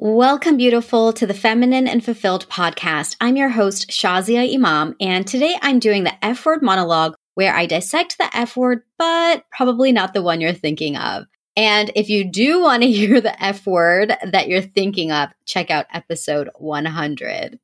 Welcome, beautiful, to the Feminine and Fulfilled podcast. I'm your host, Shazia Imam, and today I'm doing the F word monologue where I dissect the F word, but probably not the one you're thinking of. And if you do want to hear the F word that you're thinking of, check out episode 100.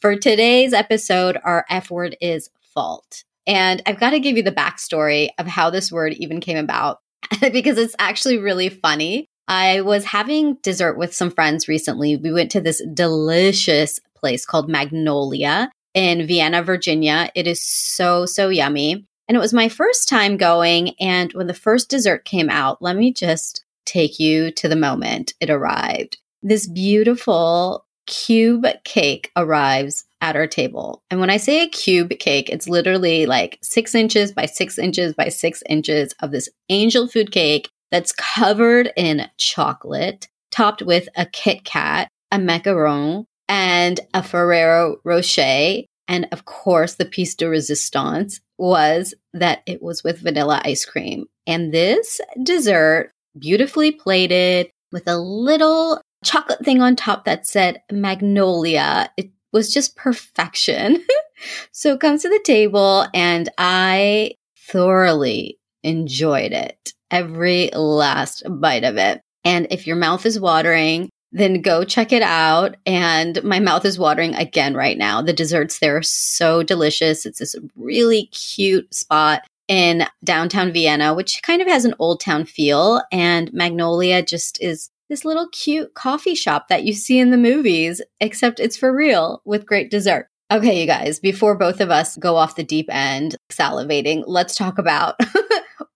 For today's episode, our F word is fault. And I've got to give you the backstory of how this word even came about because it's actually really funny. I was having dessert with some friends recently. We went to this delicious place called Magnolia in Vienna, Virginia. It is so, so yummy. And it was my first time going. And when the first dessert came out, let me just take you to the moment it arrived. This beautiful cube cake arrives at our table. And when I say a cube cake, it's literally like six inches by six inches by six inches of this angel food cake that's covered in chocolate, topped with a Kit Kat, a macaron, and a Ferrero Rocher. And of course, the piece de resistance was that it was with vanilla ice cream. And this dessert, beautifully plated with a little chocolate thing on top that said magnolia, it was just perfection. so it comes to the table, and I thoroughly enjoyed it every last bite of it. And if your mouth is watering, then go check it out. And my mouth is watering again right now. The desserts there are so delicious. It's this really cute spot in downtown Vienna, which kind of has an old town feel. And Magnolia just is this little cute coffee shop that you see in the movies, except it's for real with great dessert. Okay, you guys, before both of us go off the deep end salivating, let's talk about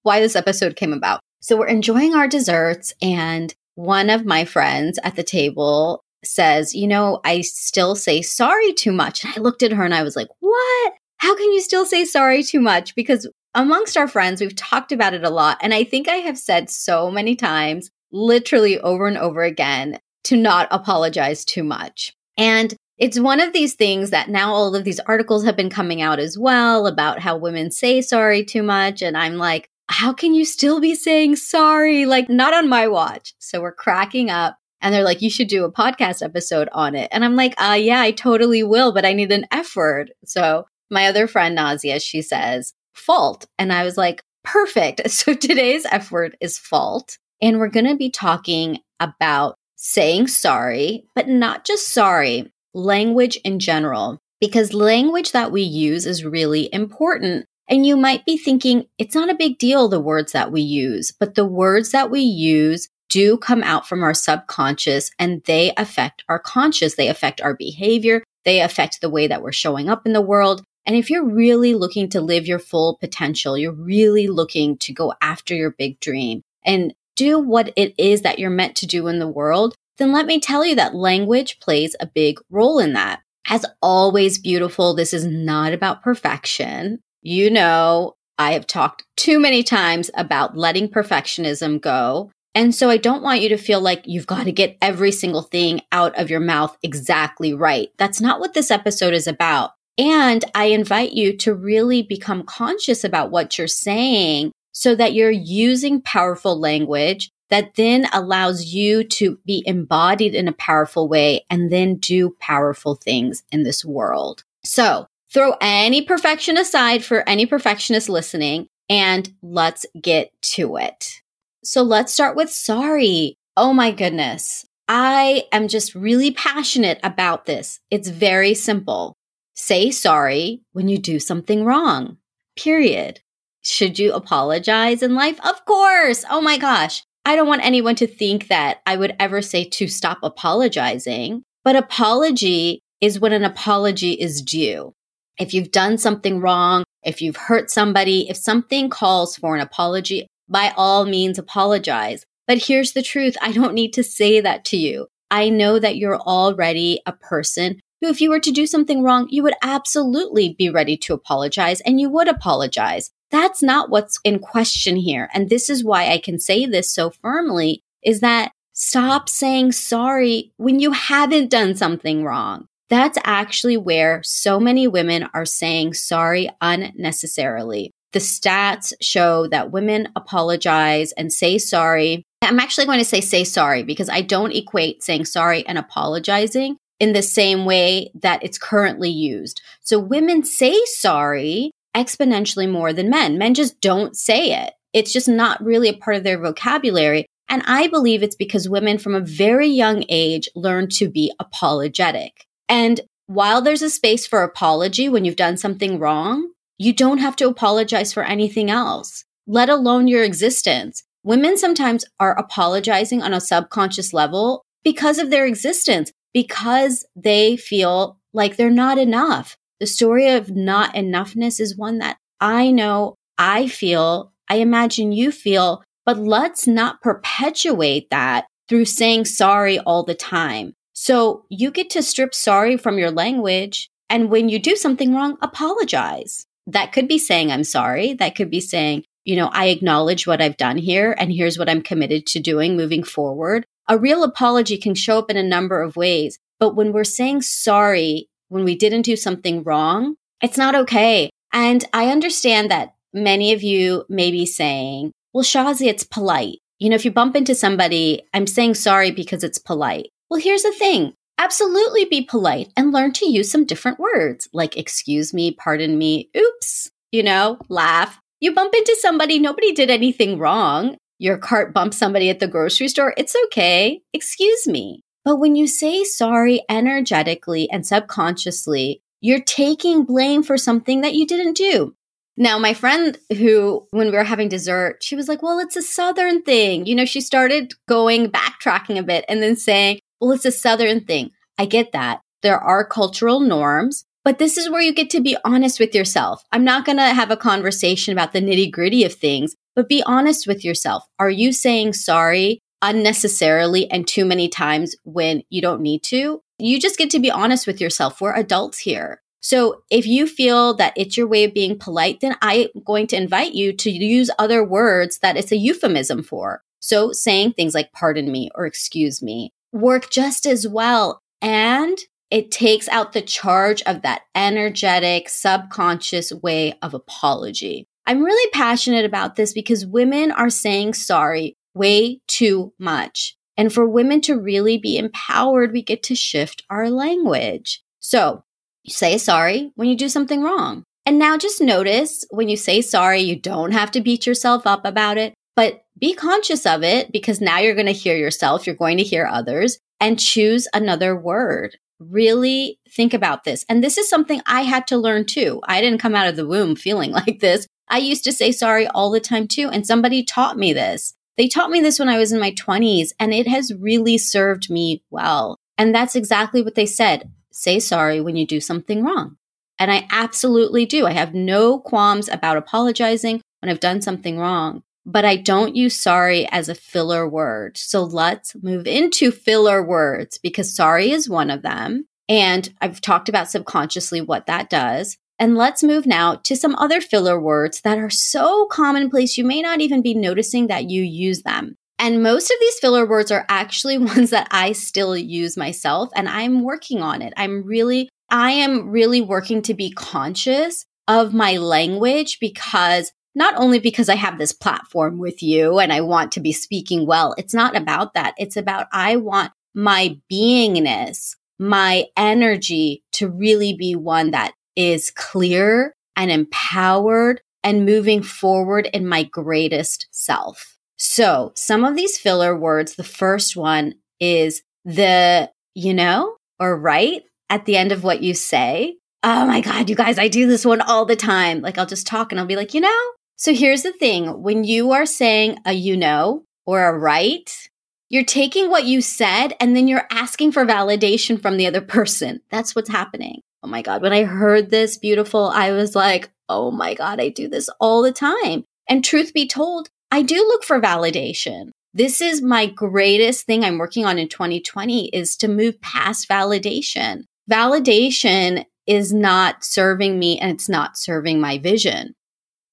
why this episode came about. So we're enjoying our desserts, and one of my friends at the table says, You know, I still say sorry too much. And I looked at her and I was like, What? How can you still say sorry too much? Because amongst our friends, we've talked about it a lot. And I think I have said so many times, literally over and over again, to not apologize too much. And it's one of these things that now all of these articles have been coming out as well about how women say sorry too much. And I'm like, how can you still be saying sorry? Like, not on my watch. So we're cracking up. And they're like, you should do a podcast episode on it. And I'm like, uh, yeah, I totally will, but I need an F word. So my other friend, Nazia, she says, fault. And I was like, perfect. So today's F word is fault. And we're going to be talking about saying sorry, but not just sorry, language in general, because language that we use is really important. And you might be thinking, it's not a big deal, the words that we use, but the words that we use do come out from our subconscious and they affect our conscious. They affect our behavior. They affect the way that we're showing up in the world. And if you're really looking to live your full potential, you're really looking to go after your big dream and do what it is that you're meant to do in the world, then let me tell you that language plays a big role in that. As always, beautiful, this is not about perfection. You know, I have talked too many times about letting perfectionism go. And so I don't want you to feel like you've got to get every single thing out of your mouth exactly right. That's not what this episode is about. And I invite you to really become conscious about what you're saying so that you're using powerful language that then allows you to be embodied in a powerful way and then do powerful things in this world. So Throw any perfection aside for any perfectionist listening and let's get to it. So let's start with sorry. Oh my goodness. I am just really passionate about this. It's very simple. Say sorry when you do something wrong. Period. Should you apologize in life? Of course. Oh my gosh. I don't want anyone to think that I would ever say to stop apologizing, but apology is when an apology is due if you've done something wrong, if you've hurt somebody, if something calls for an apology, by all means apologize. But here's the truth I don't need to say that to you. I know that you're already a person who, if you were to do something wrong, you would absolutely be ready to apologize and you would apologize. That's not what's in question here. And this is why I can say this so firmly is that stop saying sorry when you haven't done something wrong. That's actually where so many women are saying sorry unnecessarily. The stats show that women apologize and say sorry I'm actually going to say say sorry because I don't equate saying sorry and apologizing in the same way that it's currently used. So women say sorry exponentially more than men. Men just don't say it. It's just not really a part of their vocabulary. And I believe it's because women from a very young age learn to be apologetic. And while there's a space for apology when you've done something wrong, you don't have to apologize for anything else, let alone your existence. Women sometimes are apologizing on a subconscious level because of their existence, because they feel like they're not enough. The story of not enoughness is one that I know I feel, I imagine you feel, but let's not perpetuate that through saying sorry all the time. So you get to strip sorry from your language. And when you do something wrong, apologize. That could be saying, I'm sorry. That could be saying, you know, I acknowledge what I've done here and here's what I'm committed to doing moving forward. A real apology can show up in a number of ways. But when we're saying sorry, when we didn't do something wrong, it's not okay. And I understand that many of you may be saying, well, Shazi, it's polite. You know, if you bump into somebody, I'm saying sorry because it's polite. Well, here's the thing. Absolutely be polite and learn to use some different words like excuse me, pardon me, oops, you know, laugh, you bump into somebody, nobody did anything wrong. Your cart bumps somebody at the grocery store. It's okay. Excuse me. But when you say sorry energetically and subconsciously, you're taking blame for something that you didn't do. Now, my friend who, when we were having dessert, she was like, well, it's a Southern thing. You know, she started going backtracking a bit and then saying, well, it's a Southern thing. I get that. There are cultural norms. But this is where you get to be honest with yourself. I'm not going to have a conversation about the nitty gritty of things, but be honest with yourself. Are you saying sorry unnecessarily and too many times when you don't need to? You just get to be honest with yourself. We're adults here. So if you feel that it's your way of being polite, then I'm going to invite you to use other words that it's a euphemism for. So saying things like pardon me or excuse me work just as well. And it takes out the charge of that energetic, subconscious way of apology. I'm really passionate about this because women are saying sorry way too much. And for women to really be empowered, we get to shift our language. So you say sorry when you do something wrong. And now just notice when you say sorry, you don't have to beat yourself up about it, but be conscious of it because now you're going to hear yourself, you're going to hear others, and choose another word really think about this. And this is something I had to learn too. I didn't come out of the womb feeling like this. I used to say sorry all the time too. And somebody taught me this. They taught me this when I was in my 20s, and it has really served me well. And that's exactly what they said say sorry when you do something wrong. And I absolutely do. I have no qualms about apologizing when I've done something wrong but I don't use sorry as a filler word. So let's move into filler words because sorry is one of them. And I've talked about subconsciously what that does. And let's move now to some other filler words that are so commonplace, you may not even be noticing that you use them. And most of these filler words are actually ones that I still use myself, and I'm working on it. I'm really, I am really working to be conscious of my language because not only because I have this platform with you and I want to be speaking well. It's not about that. It's about I want my beingness, my energy to really be one that is clear and empowered and moving forward in my greatest self. So some of these filler words, the first one is the, you know, or right at the end of what you say. Oh my God, you guys, I do this one all the time. Like I'll just talk and I'll be like, you know, so here's the thing when you are saying a you know or a right, you're taking what you said and then you're asking for validation from the other person. That's what's happening. Oh my God. When I heard this beautiful, I was like, oh my God, I do this all the time. And truth be told, I do look for validation. This is my greatest thing I'm working on in 2020 is to move past validation. Validation is not serving me and it's not serving my vision.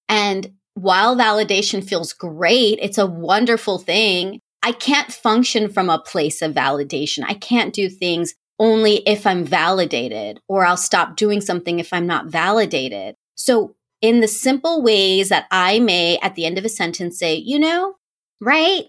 And while validation feels great, it's a wonderful thing. I can't function from a place of validation. I can't do things only if I'm validated, or I'll stop doing something if I'm not validated. So, in the simple ways that I may at the end of a sentence say, you know, right?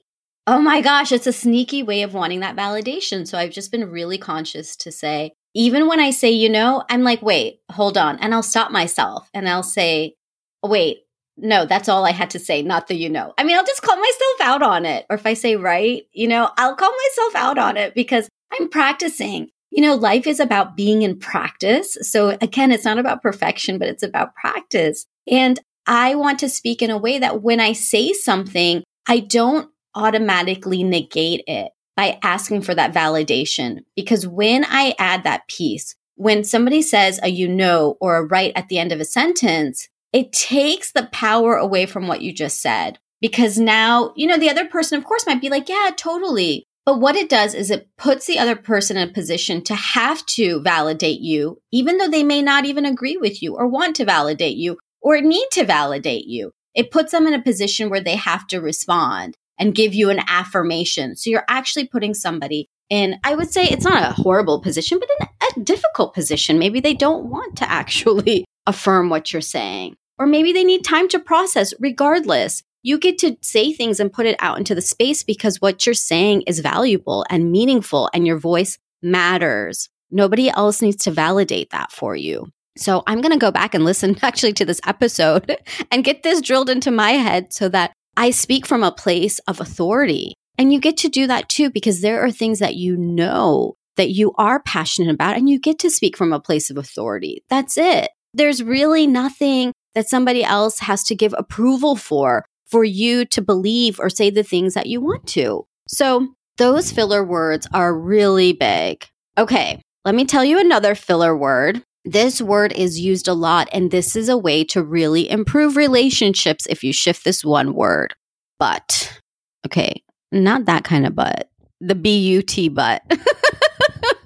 oh my gosh, it's a sneaky way of wanting that validation. So I've just been really conscious to say, even when I say, you know, I'm like, wait, hold on. And I'll stop myself and I'll say, wait, no, that's all I had to say, not the you know. I mean, I'll just call myself out on it. Or if I say right, you know, I'll call myself out on it because I'm practicing. You know, life is about being in practice. So again, it's not about perfection, but it's about practice. And I want to speak in a way that when I say something, I don't automatically negate it by asking for that validation. Because when I add that piece, when somebody says a you know or a right at the end of a sentence, it takes the power away from what you just said. Because now, you know, the other person, of course, might be like, yeah, totally. But what it does is it puts the other person in a position to have to validate you, even though they may not even agree with you or want to validate you or need to validate you. It puts them in a position where they have to respond and give you an affirmation. So you're actually putting somebody in, I would say it's not a horrible position, but in a difficult position. Maybe they don't want to actually affirm what you're saying. Or maybe they need time to process. Regardless, you get to say things and put it out into the space because what you're saying is valuable and meaningful and your voice matters. Nobody else needs to validate that for you. So I'm going to go back and listen actually to this episode and get this drilled into my head so that I speak from a place of authority. And you get to do that too, because there are things that you know that you are passionate about and you get to speak from a place of authority. That's it. There's really nothing that somebody else has to give approval for, for you to believe or say the things that you want to. So those filler words are really big. Okay, let me tell you another filler word. This word is used a lot, and this is a way to really improve relationships if you shift this one word. But, okay, not that kind of but, the B U T but.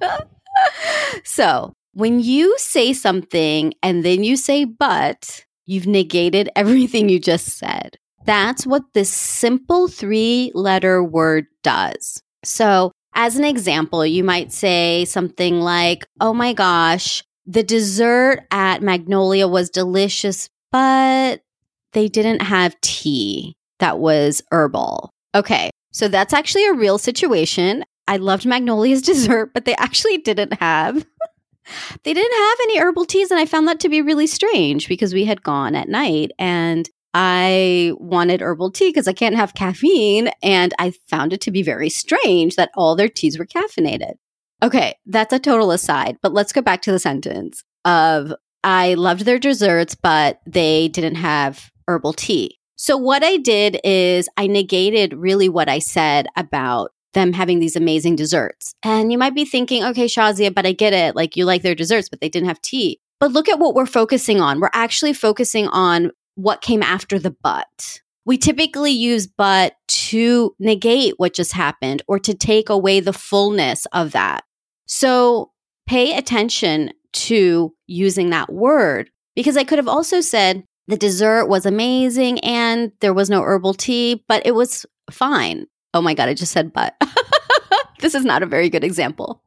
so, when you say something and then you say but, you've negated everything you just said. That's what this simple three letter word does. So, as an example, you might say something like, Oh my gosh, the dessert at Magnolia was delicious, but they didn't have tea that was herbal. Okay, so that's actually a real situation. I loved Magnolia's dessert, but they actually didn't have they didn't have any herbal teas and I found that to be really strange because we had gone at night and I wanted herbal tea because I can't have caffeine and I found it to be very strange that all their teas were caffeinated. Okay, that's a total aside, but let's go back to the sentence of I loved their desserts but they didn't have herbal tea. So what I did is I negated really what I said about them having these amazing desserts. And you might be thinking, okay, Shazia, but I get it. Like you like their desserts, but they didn't have tea. But look at what we're focusing on. We're actually focusing on what came after the but. We typically use but to negate what just happened or to take away the fullness of that. So pay attention to using that word because I could have also said the dessert was amazing and there was no herbal tea, but it was fine. Oh my God, I just said but. this is not a very good example.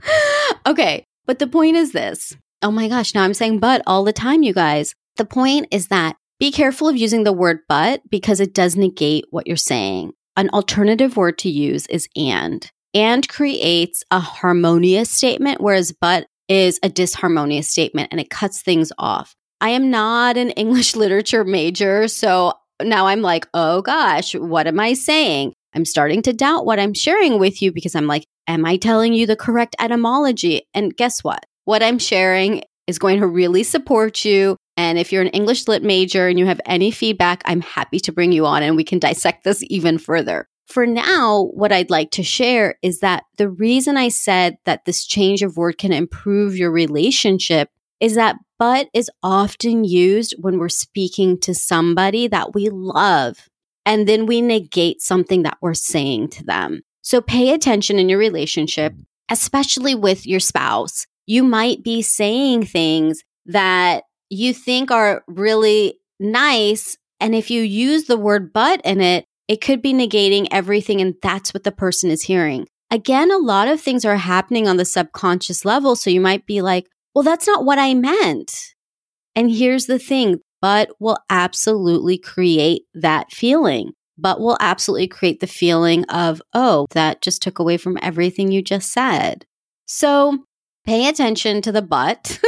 okay, but the point is this. Oh my gosh, now I'm saying but all the time, you guys. The point is that be careful of using the word but because it does negate what you're saying. An alternative word to use is and. And creates a harmonious statement, whereas but is a disharmonious statement and it cuts things off. I am not an English literature major, so now I'm like, oh gosh, what am I saying? I'm starting to doubt what I'm sharing with you because I'm like, am I telling you the correct etymology? And guess what? What I'm sharing is going to really support you. And if you're an English lit major and you have any feedback, I'm happy to bring you on and we can dissect this even further. For now, what I'd like to share is that the reason I said that this change of word can improve your relationship is that but is often used when we're speaking to somebody that we love and then we negate something that we're saying to them. So pay attention in your relationship, especially with your spouse. You might be saying things that you think are really nice. And if you use the word but in it, it could be negating everything. And that's what the person is hearing. Again, a lot of things are happening on the subconscious level. So you might be like, well, that's not what I meant. And here's the thing but will absolutely create that feeling. but will absolutely create the feeling of, oh, that just took away from everything you just said. So pay attention to the but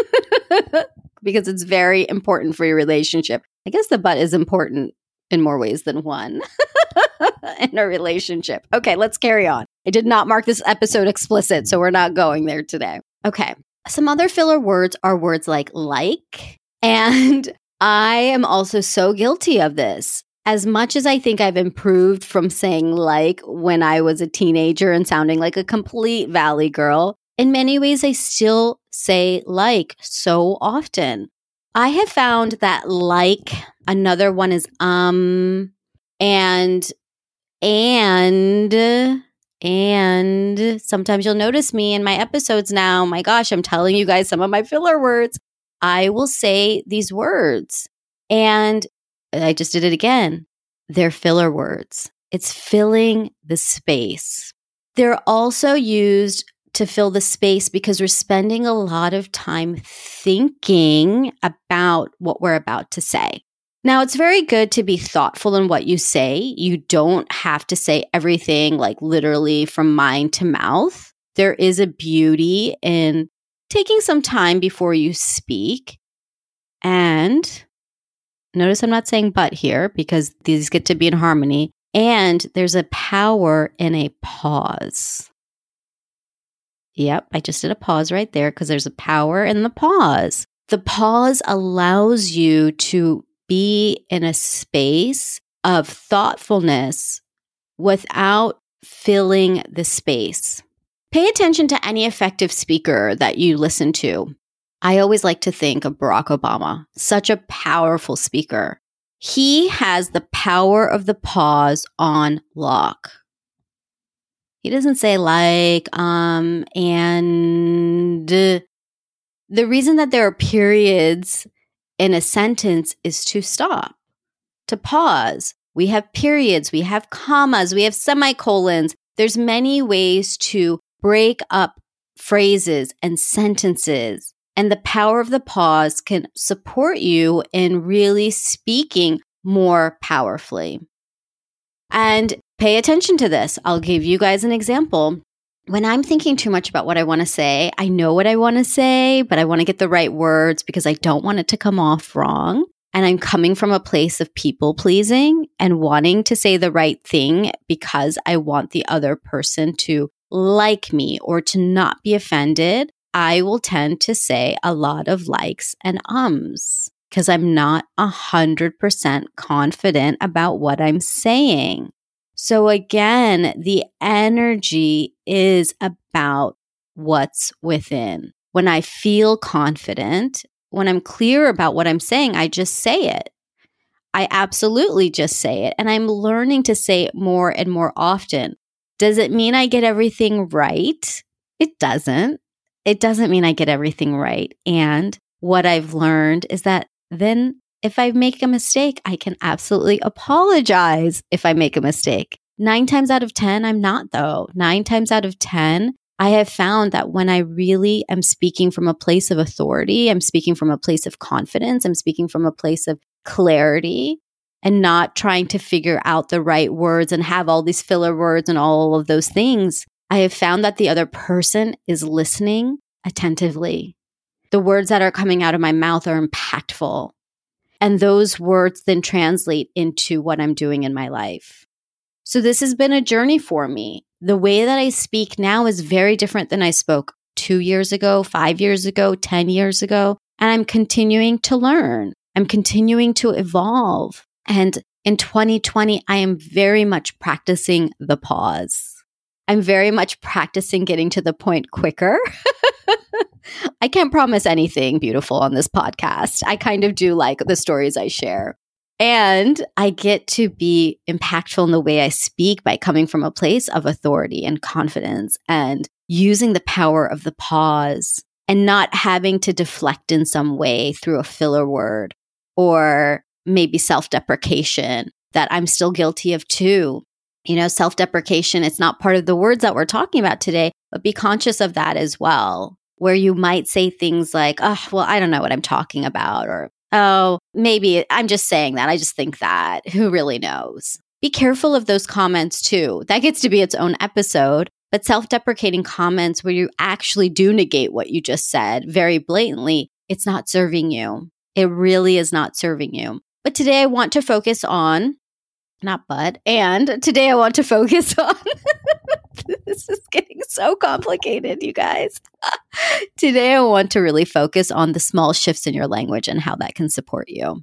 because it's very important for your relationship. I guess the but is important in more ways than one in a relationship. Okay, let's carry on. I did not mark this episode explicit, so we're not going there today. Okay. Some other filler words are words like like, and I am also so guilty of this. As much as I think I've improved from saying like when I was a teenager and sounding like a complete valley girl, in many ways I still say like so often. I have found that like another one is um and and and sometimes you'll notice me in my episodes now. My gosh, I'm telling you guys some of my filler words. I will say these words and I just did it again. They're filler words. It's filling the space. They're also used to fill the space because we're spending a lot of time thinking about what we're about to say. Now, it's very good to be thoughtful in what you say. You don't have to say everything like literally from mind to mouth. There is a beauty in taking some time before you speak. And notice I'm not saying but here because these get to be in harmony. And there's a power in a pause. Yep, I just did a pause right there because there's a power in the pause. The pause allows you to be in a space of thoughtfulness without filling the space. Pay attention to any effective speaker that you listen to. I always like to think of Barack Obama, such a powerful speaker. He has the power of the pause on lock. He doesn't say like, um, and the reason that there are periods in a sentence is to stop, to pause. We have periods, we have commas, we have semicolons. There's many ways to break up phrases and sentences. And the power of the pause can support you in really speaking more powerfully. And pay attention to this. I'll give you guys an example. When I'm thinking too much about what I want to say, I know what I want to say, but I want to get the right words because I don't want it to come off wrong. And I'm coming from a place of people pleasing and wanting to say the right thing because I want the other person to like me or to not be offended. I will tend to say a lot of likes and ums because I'm not a hundred percent confident about what I'm saying. So again, the energy is about what's within. When I feel confident, when I'm clear about what I'm saying, I just say it. I absolutely just say it. And I'm learning to say it more and more often. Does it mean I get everything right? It doesn't. It doesn't mean I get everything right. And what I've learned is that then if I make a mistake, I can absolutely apologize if I make a mistake. Nine times out of 10, I'm not though. Nine times out of 10, I have found that when I really am speaking from a place of authority, I'm speaking from a place of confidence, I'm speaking from a place of clarity and not trying to figure out the right words and have all these filler words and all of those things. I have found that the other person is listening attentively. The words that are coming out of my mouth are impactful. And those words then translate into what I'm doing in my life. So this has been a journey for me. The way that I speak now is very different than I spoke two years ago, five years ago, 10 years ago. And I'm continuing to learn. I'm continuing to evolve. And in 2020, I am very much practicing the pause. I'm very much practicing getting to the point quicker. I can't promise anything beautiful on this podcast. I kind of do like the stories I share. And I get to be impactful in the way I speak by coming from a place of authority and confidence and using the power of the pause and not having to deflect in some way through a filler word or maybe self deprecation that I'm still guilty of too. You know, self deprecation, it's not part of the words that we're talking about today, but be conscious of that as well where you might say things like, oh, well, I don't know what I'm talking about, or oh, maybe I'm just saying that. I just think that. Who really knows? be careful of those comments too. That gets to be its own episode. But self deprecating comments where you actually do negate what you just said very blatantly, it's not serving you. It really is not serving you. But today I want to focus on, not but, and today I want to focus on. this is getting so complicated, you guys. today I want to really focus on the small shifts in your language and how that can support you.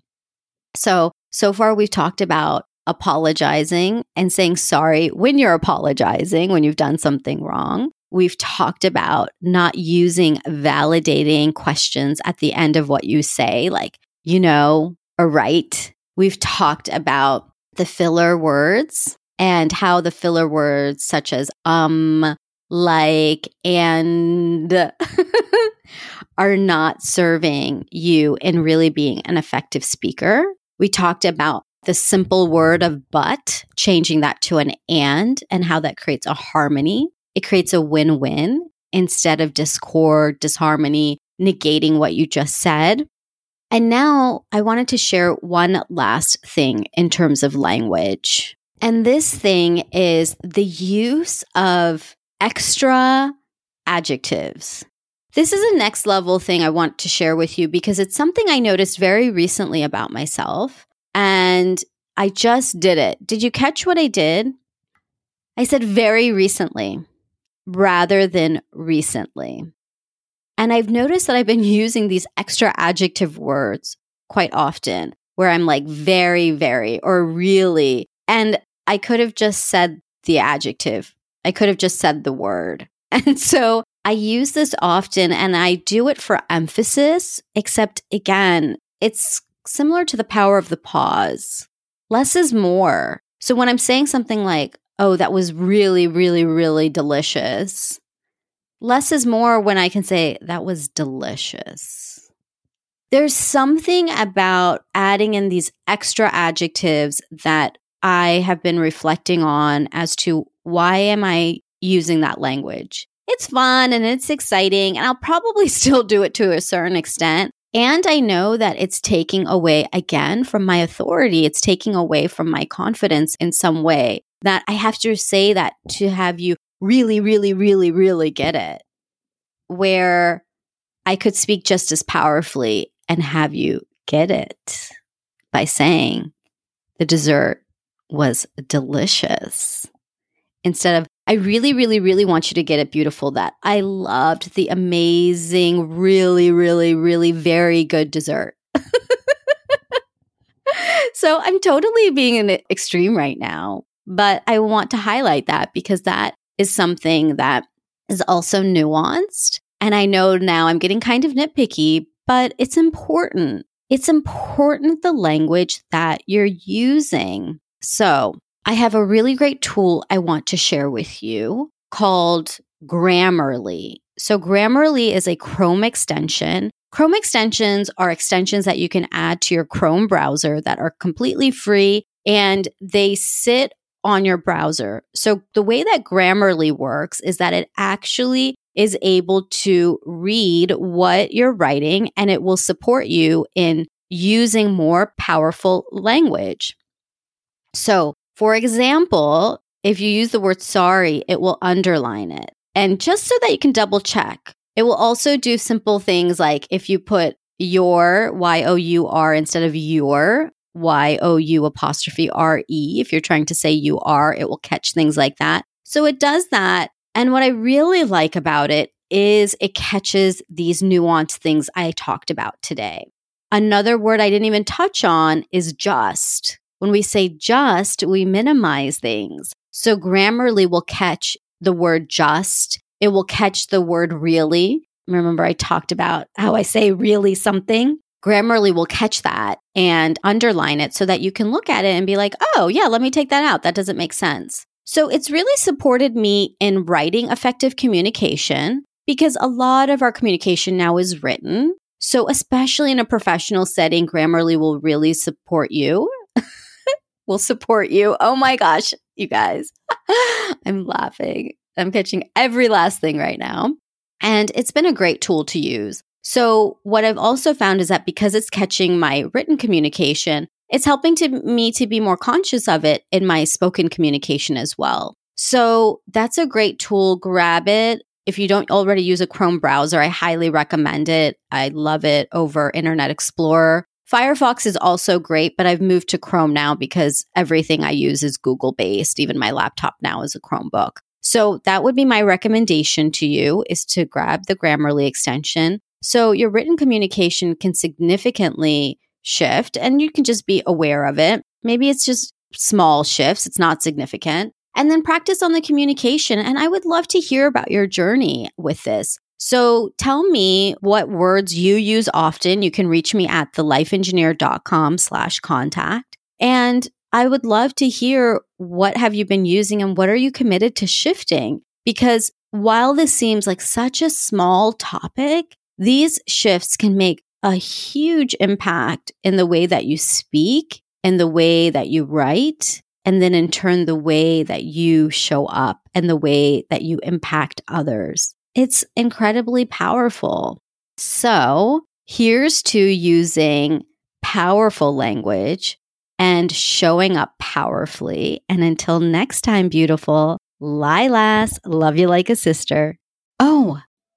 So, so far we've talked about apologizing and saying sorry when you're apologizing, when you've done something wrong. We've talked about not using validating questions at the end of what you say, like, you know, or right. We've talked about the filler words and how the filler words such as um, like, and are not serving you in really being an effective speaker. We talked about the simple word of but, changing that to an and, and how that creates a harmony. It creates a win win instead of discord, disharmony, negating what you just said. And now I wanted to share one last thing in terms of language. And this thing is the use of extra adjectives. This is a next level thing I want to share with you because it's something I noticed very recently about myself. And I just did it. Did you catch what I did? I said very recently rather than recently. And I've noticed that I've been using these extra adjective words quite often where I'm like very, very, or really. And I could have just said the adjective, I could have just said the word. And so I use this often and I do it for emphasis, except again, it's similar to the power of the pause. Less is more. So when I'm saying something like, oh, that was really, really, really delicious, less is more when I can say, that was delicious. There's something about adding in these extra adjectives that I have been reflecting on as to why am I using that language? It's fun and it's exciting, and I'll probably still do it to a certain extent. And I know that it's taking away again from my authority. It's taking away from my confidence in some way that I have to say that to have you really, really, really, really get it. Where I could speak just as powerfully and have you get it by saying the dessert was delicious instead of I really, really, really want you to get it beautiful that I loved the amazing, really, really, really very good dessert. so I'm totally being an extreme right now, but I want to highlight that because that is something that is also nuanced. And I know now I'm getting kind of nitpicky, but it's important. It's important the language that you're using. So I have a really great tool I want to share with you called Grammarly. So, Grammarly is a Chrome extension. Chrome extensions are extensions that you can add to your Chrome browser that are completely free and they sit on your browser. So, the way that Grammarly works is that it actually is able to read what you're writing and it will support you in using more powerful language. So, for example, if you use the word sorry, it will underline it. And just so that you can double check, it will also do simple things like if you put your, Y O U R, instead of your, Y O U apostrophe R E, if you're trying to say you are, it will catch things like that. So it does that. And what I really like about it is it catches these nuanced things I talked about today. Another word I didn't even touch on is just. When we say just, we minimize things. So Grammarly will catch the word just. It will catch the word really. Remember, I talked about how I say really something. Grammarly will catch that and underline it so that you can look at it and be like, oh, yeah, let me take that out. That doesn't make sense. So it's really supported me in writing effective communication because a lot of our communication now is written. So, especially in a professional setting, Grammarly will really support you will support you. Oh my gosh, you guys. I'm laughing. I'm catching every last thing right now. And it's been a great tool to use. So, what I've also found is that because it's catching my written communication, it's helping to me to be more conscious of it in my spoken communication as well. So that's a great tool. Grab it. If you don't already use a Chrome browser, I highly recommend it. I love it over Internet Explorer. Firefox is also great, but I've moved to Chrome now because everything I use is Google based. Even my laptop now is a Chromebook. So that would be my recommendation to you is to grab the Grammarly extension. So your written communication can significantly shift and you can just be aware of it. Maybe it's just small shifts. It's not significant. And then practice on the communication. And I would love to hear about your journey with this. So tell me what words you use often. You can reach me at thelifeengineer.com slash contact. And I would love to hear what have you been using and what are you committed to shifting? Because while this seems like such a small topic, these shifts can make a huge impact in the way that you speak and the way that you write. And then in turn, the way that you show up and the way that you impact others. It's incredibly powerful. So here's to using powerful language and showing up powerfully. And until next time, beautiful, Lilas, love you like a sister. Oh,